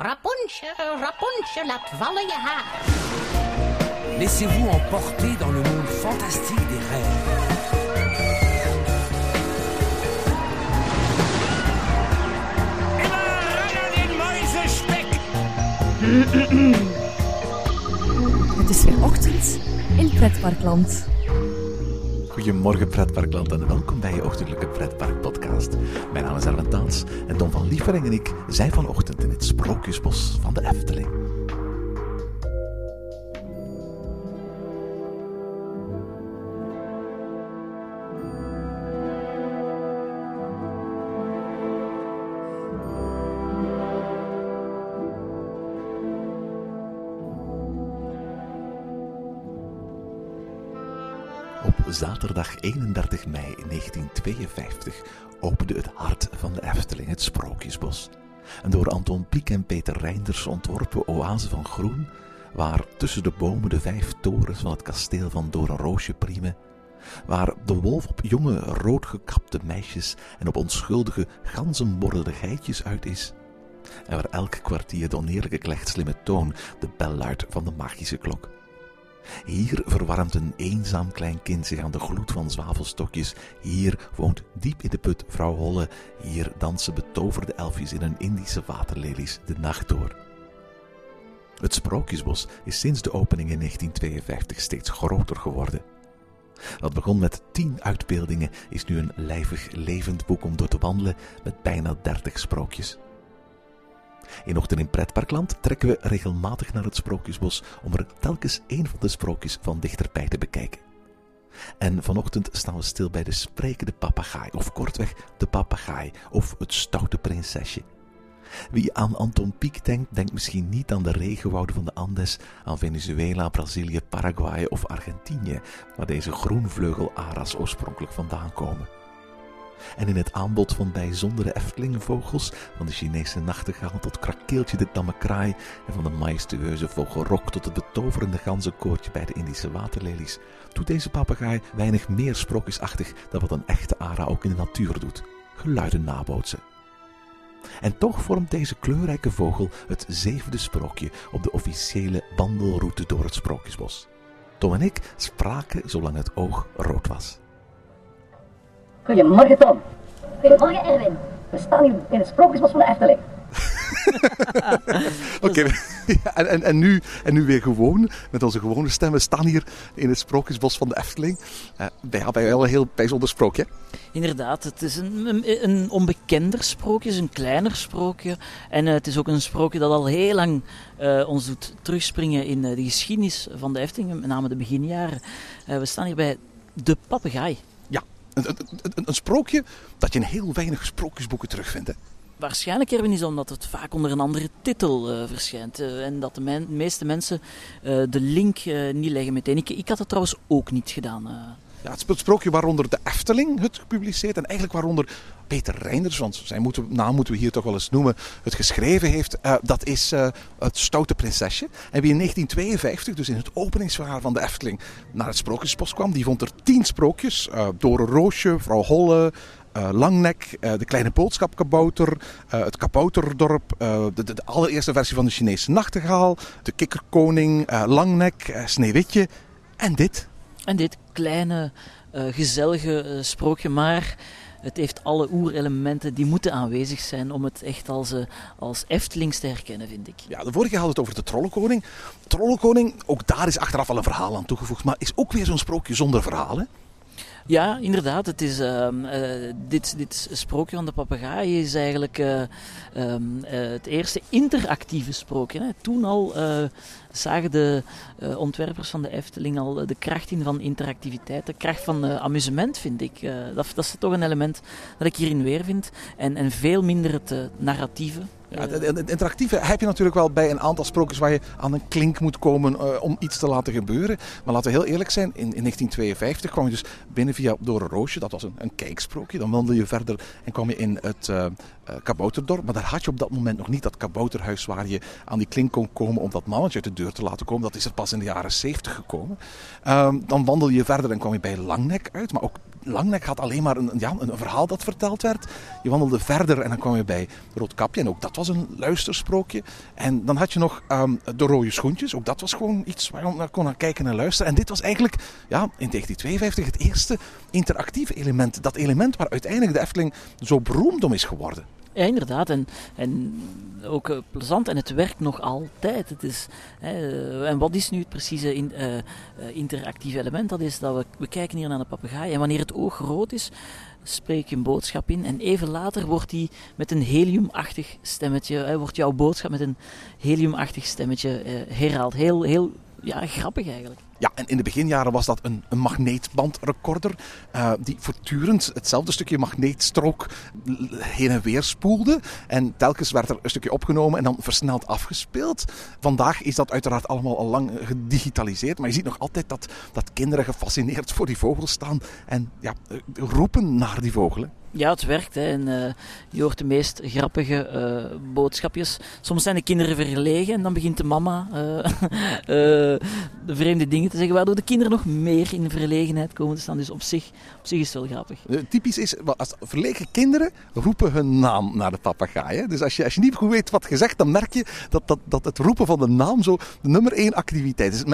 Rapunzel, Rapunzel, laat vallen je haar. Laissez-vous emporter dans le monde fantastique des rêves. Het is weer ochtend in Pretparkland. Goedemorgen pretparkland en welkom bij je ochtendelijke pretparkpodcast. Mijn naam is Erwin Taans en Don van Lievering en ik zijn vanochtend in het Sprookjesbos zaterdag 31 mei 1952 opende het hart van de Efteling het Sprookjesbos. Een door Anton Pieck en Peter Reinders ontworpen oase van groen, waar tussen de bomen de vijf torens van het kasteel van Doornroosje priemen, waar de wolf op jonge roodgekapte meisjes en op onschuldige ganzenborrelde geitjes uit is, en waar elk kwartier de oneerlijke klechtslimme toon de bel luidt van de magische klok. Hier verwarmt een eenzaam klein kind zich aan de gloed van zwavelstokjes. Hier woont diep in de put vrouw Holle. Hier dansen betoverde elfjes in hun Indische waterlelies de nacht door. Het Sprookjesbos is sinds de opening in 1952 steeds groter geworden. Wat begon met tien uitbeeldingen is nu een lijvig levend boek om door te wandelen met bijna dertig sprookjes. In Ochtend in Pretparkland trekken we regelmatig naar het Sprookjesbos om er telkens één van de sprookjes van dichterbij te bekijken. En vanochtend staan we stil bij de sprekende papegaai, of kortweg de papegaai, of het stoute prinsesje. Wie aan Anton Pieck denkt, denkt misschien niet aan de regenwouden van de Andes, aan Venezuela, Brazilië, Paraguay of Argentinië, waar deze groenvleugelaras oorspronkelijk vandaan komen. En in het aanbod van bijzondere Eftelingenvogels, van de Chinese nachtegaal tot krakeeltje de tamme kraai en van de majestueuze vogelrok tot het betoverende ganzenkoortje bij de Indische waterlelies, doet deze papegaai weinig meer sprookjesachtig dan wat een echte ara ook in de natuur doet: geluiden nabootsen. En toch vormt deze kleurrijke vogel het zevende sprookje op de officiële wandelroute door het Sprookjesbos. Tom en ik spraken zolang het oog rood was. Goedemorgen Tom. Goedemorgen Erwin. We staan hier in het Sprookjesbos van de Efteling. Oké, ja, en, en, en, nu, en nu weer gewoon, met onze gewone stem. We staan hier in het Sprookjesbos van de Efteling. Uh, bij, bij wel een heel bijzonder sprookje. Inderdaad, het is een, een, een onbekender sprookje, een kleiner sprookje. En uh, het is ook een sprookje dat al heel lang uh, ons doet terugspringen in de geschiedenis van de Efteling, met name de beginjaren. we staan hier bij De Papegaai. Een, een, een, sprookje dat je in heel weinig sprookjesboeken terugvindt. Hè? Waarschijnlijk, Erwin, is omdat het vaak onder een andere titel uh, verschijnt. Uh, en dat de men, meeste mensen uh, de link niet leggen meteen. Ik, ik had het trouwens ook niet gedaan. Ja, het sprookje waaronder de Efteling het gepubliceerd en eigenlijk waaronder Peter Reinders, want zijn moeten, naam moeten we hier toch wel eens noemen, het geschreven heeft. dat is het Stoute Prinsesje. En wie in 1952, dus in het openingsjaar van de Efteling, naar het Sprookjesbos kwam, die vond er tien sprookjes. Door Roosje, Vrouw Holle, uh, Langnek, uh, de kleine boodschapkabouter, uh, het kabouterdorp, de, de, de, allereerste versie van de Chinese nachtegaal, de kikkerkoning, Langnek, Sneeuwwitje en dit. En dit kleine, gezellige sprookje, maar het heeft alle oerelementen die moeten aanwezig zijn om het echt als, als Eftelings te herkennen, vind ik. Ja, de vorige had het over de Trollenkoning. Trollenkoning, ook daar is achteraf al een verhaal aan toegevoegd, maar is ook weer zo'n sprookje zonder verhaal, hè? Ja, inderdaad. Het is, uh, uh, dit, dit sprookje van de papegaai is eigenlijk uh, het eerste interactieve sprookje. Hè. Toen al zagen de ontwerpers van de Efteling al de kracht in van interactiviteit, de kracht van amusement, vind ik. dat, dat is toch een element dat ik hierin weer vind. En, en veel minder het narratieve. Ja, het, interactieve heb je natuurlijk wel bij een aantal sprookjes waar je aan een klink moet komen om iets te laten gebeuren. Maar laten we heel eerlijk zijn, in, in 1952 kwam je dus binnen via Door een Roosje, dat was een, een kijksprookje. Dan wandelde je verder en kwam je in het uh, kabouterdorp. Maar daar had je op dat moment nog niet dat kabouterhuis waar je aan die klink kon komen om dat mannetje uit de deur te laten komen. Dat is er pas in de jaren 70 gekomen. dan wandelde je verder en kwam je bij Langnek uit, maar ook Langnek had alleen maar een, ja, een verhaal dat verteld werd. Je wandelde verder en dan kwam je bij Roodkapje. En ook dat was een luistersprookje. En dan had je nog ehm, de rode schoentjes. Ook dat was gewoon iets waar je naar kon kijken en luisteren. En dit was eigenlijk ja, in 1952 het eerste interactieve element. Dat element waar uiteindelijk de Efteling zo beroemd om is geworden. Ja, inderdaad. En, en ook uh, plezant. En het werkt nog altijd. Het is, uh, en wat is nu het precieze in, uh, interactieve element? Dat is dat we, we kijken hier naar de papegaai. En wanneer het oog rood is, spreek je een boodschap in. En even later wordt die met een heliumachtig stemmetje, wordt jouw boodschap met een heliumachtig stemmetje herhaald. Heel, heel ja, grappig eigenlijk. Ja, en in de beginjaren was dat een, een magneetbandrecorder uh, die voortdurend hetzelfde stukje magneetstrook heen en weer spoelde. En telkens werd er een stukje opgenomen en dan versneld afgespeeld. Vandaag is dat uiteraard allemaal al lang gedigitaliseerd, maar je ziet nog altijd dat, dat kinderen gefascineerd voor die vogels staan en ja, roepen naar die vogelen. Ja, het werkt. En, uh, je hoort de meest grappige uh, boodschapjes. Soms zijn de kinderen verlegen en dan begint de mama uh, de vreemde dingen te zeggen, waardoor de kinderen nog meer in verlegenheid komen te staan. Dus op zich, op zich is het wel grappig. typisch is, als verlegen kinderen roepen hun naam naar de papegaai. Dus als je, als je niet goed weet wat gezegd, dan merk je dat, dat, dat het roepen van de naam zo de nummer één activiteit is.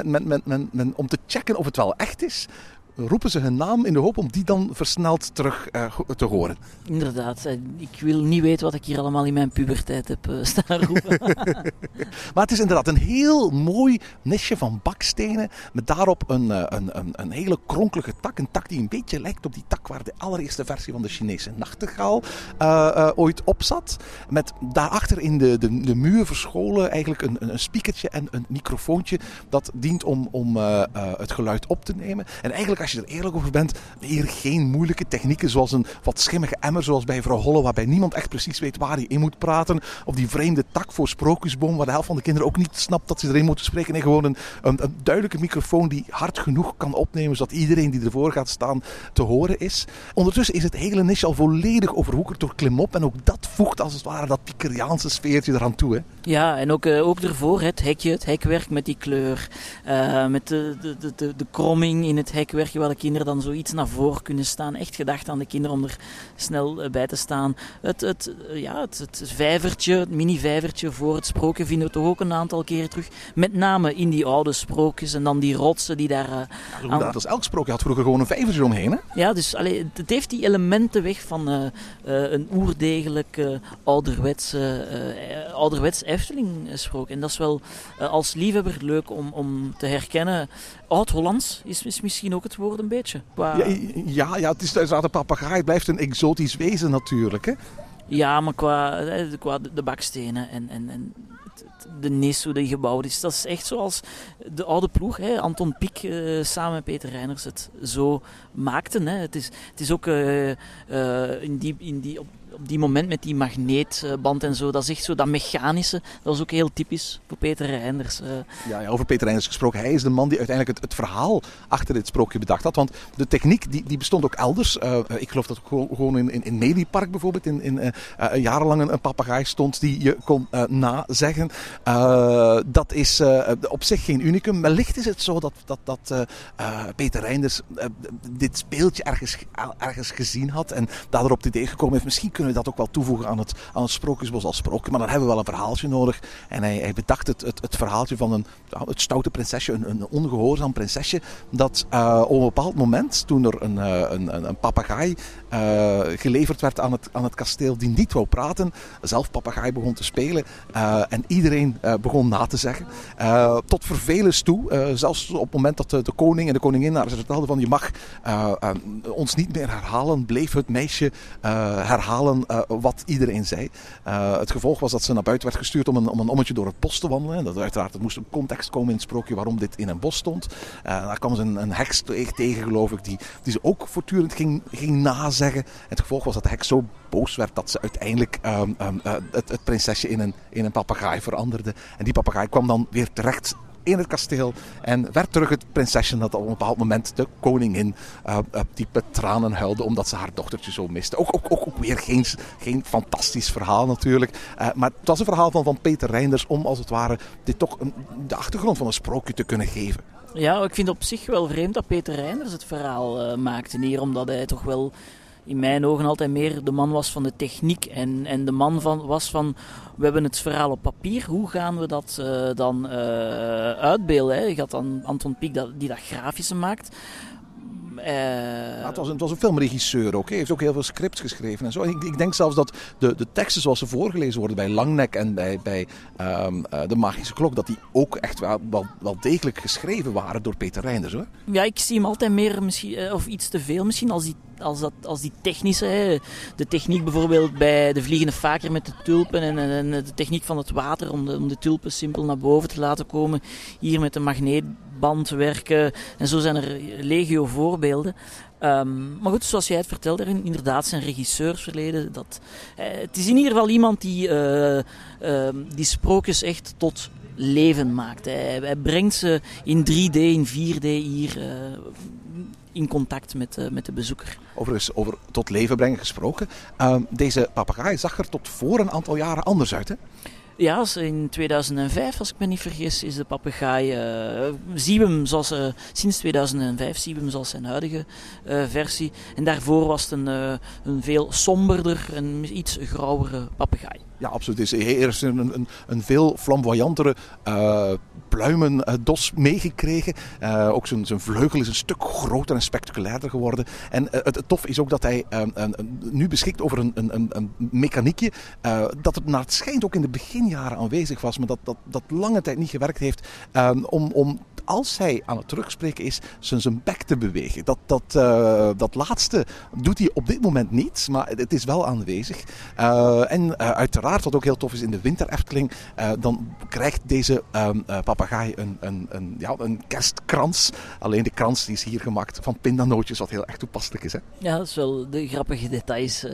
Om te checken of het wel echt is, roepen ze hun naam in de hoop om die dan versneld terug uh, te horen. Inderdaad, ik wil niet weten wat ik hier allemaal in mijn puberteit heb uh, staan roepen. maar het is inderdaad een heel mooi nestje van bakstenen met daarop een, een, een, een, hele kronkelige tak. Een tak die een beetje lijkt op die tak waar de allereerste versie van de Chinese nachtegaal uh, ooit op zat. Met daarachter in de, de, de muur verscholen eigenlijk een, een speakertje en een microfoontje dat dient om, om het geluid op te nemen. En eigenlijk als je er eerlijk over bent, hier geen moeilijke technieken zoals een wat schimmige emmer zoals bij vrouw Holle, waarbij niemand echt precies weet waar hij in moet praten. Of die vreemde tak voor sprookjesboom, waar de helft van de kinderen ook niet snapt dat ze erin moeten spreken. Nee, gewoon een, een, duidelijke microfoon die hard genoeg kan opnemen, zodat iedereen die ervoor gaat staan te horen is. Ondertussen is het hele niche al volledig overwoekerd door klimop. En ook dat voegt als het ware dat Pikeriaanse sfeertje eraan toe. Hè? Ja, en ook, uh, ook ervoor het hekje, het hekwerk met die kleur. Uh, met de, de, de, de kromming in het hekwerk waar de kinderen dan zoiets naar voren kunnen staan. Echt gedacht aan de kinderen om er snel eh, bij te staan. Het, het, eh, ja, het, het vijvertje, het mini-vijvertje voor het sprookje vinden we toch ook een aantal keren terug. Met name in die oude sprookjes en dan die rotsen die daar... Uh, aan... elk sprookje had vroeger gewoon een vijvertje omheen. Hè? Ja, dus allee, het heeft die elementen weg van uh, uh, een oerdegelijk uh, ouderwets, ouderwets Efteling sprookje. En dat is wel als liefhebber leuk om, om te herkennen. Oud-Hollands is, is misschien ook het woord een beetje. Qua... Ja, ja, ja, het is uiteraard een papegaai. Het blijft een exotisch wezen natuurlijk. Hè? Ja, maar qua, qua de bakstenen en, en, en de nis, hoe die gebouwd is. Dat is echt zoals de oude ploeg, hè, Anton Pieck uh, samen met Peter Reiners het zo maakten. Hè. Het, is, het is ook uh, uh, in die, in die, op, op die moment met die magneetband en zo, dat is echt zo dat mechanische. Dat is ook heel typisch voor Peter Reinders. Uh. Ja, ja, over Peter Reinders gesproken. Hij is de man die uiteindelijk het, het verhaal achter dit sprookje bedacht had. Want de techniek die, die bestond ook elders. Uh, ik geloof dat gewoon, in, in, in bijvoorbeeld in, in uh, jarenlang een, een papegaai stond die je kon nazeggen. dat is op zich geen unicum. Wellicht is het zo dat, dat, dat Peter Reinders dit speeltje ergens, ergens gezien had en daardoor op het idee gekomen heeft. Misschien kunnen we dat ook wel toevoegen aan het, aan het Sprookjesbos als sprookje. Maar dan hebben we wel een verhaaltje nodig. En hij, hij bedacht het, het, het verhaaltje van een, het stoute prinsesje, een, een ongehoorzaam prinsesje. Dat uh, op een bepaald moment, toen er een, een, een, een papegaai uh, geleverd werd aan het, aan het kasteel die niet wou praten, zelf papegaai begon te spelen. Uh, en iedereen begon na te zeggen. tot vervelens toe, zelfs op het moment dat de, koning en de koningin naar ze vertelden van je mag ons niet meer herhalen, bleef het meisje herhalen wat iedereen zei. Het gevolg was dat ze naar buiten werd gestuurd om een, om een ommetje door het bos te wandelen. Dat uiteraard, het moest een context komen in het sprookje waarom dit in een bos stond. Daar kwam ze een, een heks tegen, geloof ik, die, die ze ook voortdurend ging, ging Het gevolg was dat de heks zo boos werd dat ze uiteindelijk um, um, het, het, prinsesje in een, in een papegaai veranderde. En die papegaai kwam dan weer terecht in het kasteel. En werd terug het prinsesje dat op een bepaald moment de koningin uh, uh, diepe tranen huilde omdat ze haar dochtertje zo miste. Ook, ook, ook, weer geen, geen fantastisch verhaal natuurlijk. Maar het was een verhaal van, van Peter Reinders om als het ware dit toch een, de achtergrond van een sprookje te kunnen geven. Ja, ik vind het op zich wel vreemd dat Peter Reinders het verhaal maakte hier, omdat hij toch wel in mijn ogen altijd meer de man was van de techniek en, en de man van, was van we hebben het verhaal op papier, hoe gaan we dat uh, dan uh, uitbeelden? Hè? Je had dan Anton Pieck dat, die dat grafische maakt. Uh, het, was een, het, was een, filmregisseur ook. Hij heeft ook heel veel scripts geschreven en zo. Ik, ik, denk zelfs dat de, de teksten zoals ze voorgelezen worden bij Langnek en bij, bij um, uh, De Magische Klok, dat die ook echt wel, wel, wel, degelijk geschreven waren door Peter Reinders. Hoor. Ja, ik zie hem altijd meer, misschien, of iets te veel misschien, als die als, dat, als die technische, hè, de techniek bijvoorbeeld bij de vliegende vaker met de tulpen en, en, de techniek van het water om de, om de tulpen simpel naar boven te laten komen. Hier met de magneetband werken en zo zijn er legio voorbeelden. Um, maar goed, zoals jij het vertelde, inderdaad zijn regisseursverleden. Dat, eh, het is in ieder geval iemand die, uh, uh, die sprookjes echt tot leven maakt. Hij, brengt ze in 3D, in 4D hier in contact met, met de bezoeker. Overigens, over tot leven brengen gesproken. Uh, deze papegaai zag er tot voor een aantal jaren anders uit, hè? Ja, in 2005, als ik me niet vergis, is de papegaai. Uh, zien we hem zoals, uh, sinds 2005 zien we hem zoals zijn huidige uh, versie. En daarvoor was het een, een veel somberder en iets grauwere papegaai. Ja, absoluut. Het is eerst een, een, een veel flamboyantere uh, pluimendos meegekregen. Uh, ook zijn, zijn vleugel is een stuk groter en spectaculairder geworden. En het, tof is ook dat hij nu beschikt over een, een, een mechaniekje dat het naar het schijnt ook in de beginjaren aanwezig was, maar dat, dat, dat lange tijd niet gewerkt heeft om, om als hij aan het terugspreken is, zijn, zijn bek te bewegen. Dat, dat, uh, dat laatste doet hij op dit moment niet, maar het is wel aanwezig. Uh, en uh, uiteraard, wat ook heel tof is in de winter Efteling, dan krijgt deze papegaai een, een, een, ja, een kerstkrans. Alleen de krans die is hier gemaakt van pindanootjes, wat heel erg toepasselijk is. Hè? Ja, dat is wel de grappige details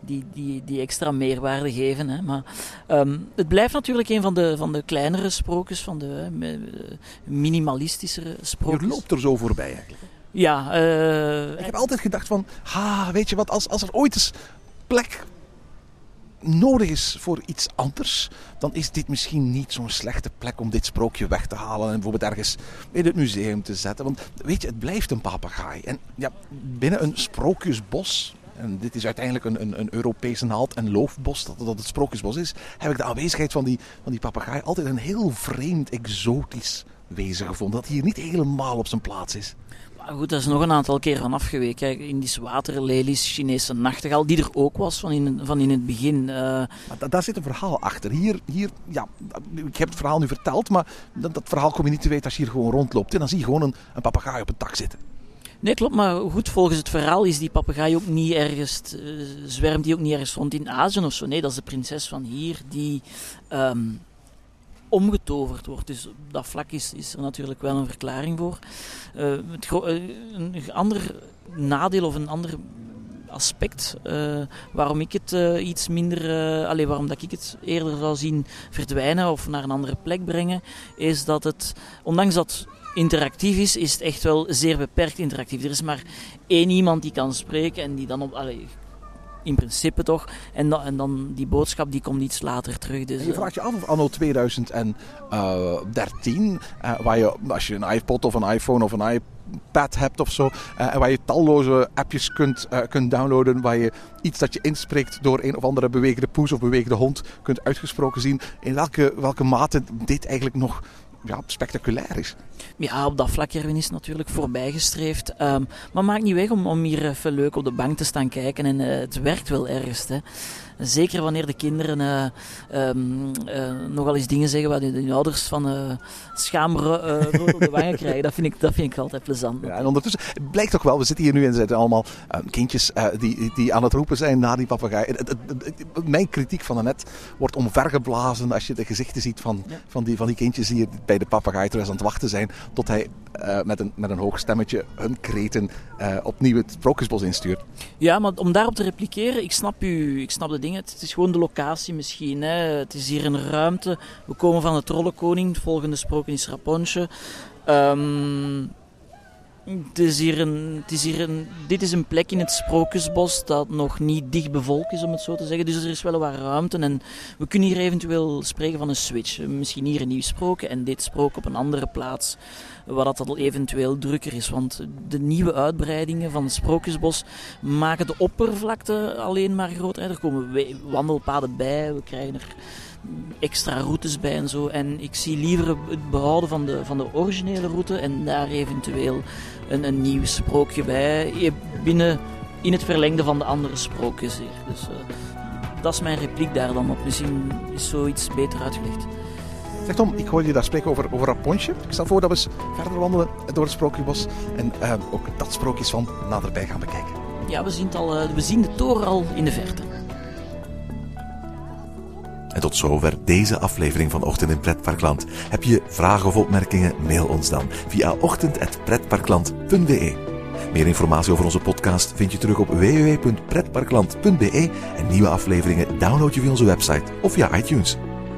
die, die, die extra meerwaarde geven. Hè. Maar um, het blijft natuurlijk een van de, van de kleinere sprookjes, van de uh, minimalistischere sprookjes. Je loopt er zo voorbij eigenlijk. Ja. Uh, ik heb altijd gedacht van, ha, weet je wat, als, als er ooit eens plek nodig is voor iets anders, dan is dit misschien niet zo'n slechte plek om dit sprookje weg te halen en bijvoorbeeld ergens in het museum te zetten. Want weet je, het blijft een papegaai. En ja, binnen een sprookjesbos en dit is uiteindelijk een, een, een Europese naald- en loofbos, dat, dat het sprookjesbos is, heb ik de aanwezigheid van die, van die papegaai altijd een heel vreemd, exotisch wezen gevonden. Dat hier niet helemaal op zijn plaats is. Maar goed, dat is nog een aantal keer van afgeweken. Indische waterlelies, Chinese nachtegaal, die er ook was van in, van in het begin. Uh... Maar daar zit een verhaal achter. Hier, hier, ja, ik heb het verhaal nu verteld, maar dat, dat verhaal kom je niet te weten als je hier gewoon rondloopt. En dan zie je gewoon een, een papegaai op een tak zitten. Nee, klopt. Maar goed, volgens het verhaal is die papegaai ook niet ergens, uh, zwermt die ook niet ergens rond in Azië of zo. Nee, dat is de prinses van hier die um, omgetoverd wordt. Dus op dat vlak is, is er natuurlijk wel een verklaring voor. Het uh, een ander nadeel of een ander aspect waarom ik het iets minder, allez, waarom dat ik het eerder zou zien verdwijnen of naar een andere plek brengen, is dat het, ondanks dat interactief is, is het echt wel zeer beperkt interactief. Er is maar één iemand die kan spreken en die dan op. Allee, in principe toch. En, dan, en dan die boodschap die komt iets later terug. Dus, je vraagt je af of anno 2013, uh, waar je als je een iPod of een iPhone of een iPad hebt of zo, uh, waar je talloze appjes kunt, uh, kunt downloaden, waar je iets dat je inspreekt door een of andere bewegende poes of bewegende hond kunt uitgesproken zien, in welke, welke mate dit eigenlijk nog ja, spectaculair is. Ja, op dat vlak Erwin is natuurlijk voorbijgestreefd. Um, maar maakt niet weg om, om hier even leuk op de bank te staan kijken. En uh, het werkt wel ergens. Hè. Zeker wanneer de kinderen uh, um, uh, nogal eens dingen zeggen waar hun ouders van uh, schaam rood op de wangen krijgen. Dat vind, ik, dat vind ik altijd plezant. Ja, en ondertussen blijkt toch wel, we zitten hier nu en zitten allemaal kindjes die, die aan het roepen zijn na die papegaai. Mijn kritiek van net wordt omvergeblazen als je de gezichten ziet van, ja. van, die, van die kindjes die bij de papegaai thuis aan het wachten zijn. Tot hij met, een, met een hoog stemmetje hun kreten opnieuw het sprookjesbos instuurt. Ja, maar om daarop te repliceren, ik snap, u, ik snap de dingen. Het is gewoon de locatie misschien. Hè. Het is hier een ruimte. We komen van de Trollenkoning. Het volgende sprookje is Rapunzel. Um, Het is hier een, het is hier een, dit is een plek in het Sprookjesbos dat nog niet dicht bevolkt is, om het zo te zeggen. Dus er is wel wat ruimte en we kunnen hier eventueel spreken van een switch. Misschien hier een nieuw sprookje en dit sprook op een andere plaats, waar dat al eventueel drukker is. Want de nieuwe uitbreidingen van het Sprookjesbos maken de oppervlakte alleen maar groter. Er komen wandelpaden bij, we krijgen er extra routes bij en zo. En ik zie liever het behouden van de, van de originele route en daar eventueel een, een nieuw sprookje bij. Binnen in het verlengde van de andere sprookjes hier. Dus uh, dat is mijn repliek daar dan op. Misschien is zoiets beter uitgelegd. Zeg Tom, ik hoor je daar spreken over, over Rapontje. Ik stel voor dat we eens verder wandelen door het sprookjesbos en uh, ook dat sprookjes van naderbij gaan bekijken. Ja, we zien, het al, uh, we zien de toren al in de verte. En tot zover deze aflevering van Ochtend in Pretparkland. Heb je vragen of opmerkingen? Mail ons dan via ochtend.pretparkland.be. Meer informatie over onze podcast vind je terug op www.pretparkland.be en nieuwe afleveringen download je via onze website of via iTunes.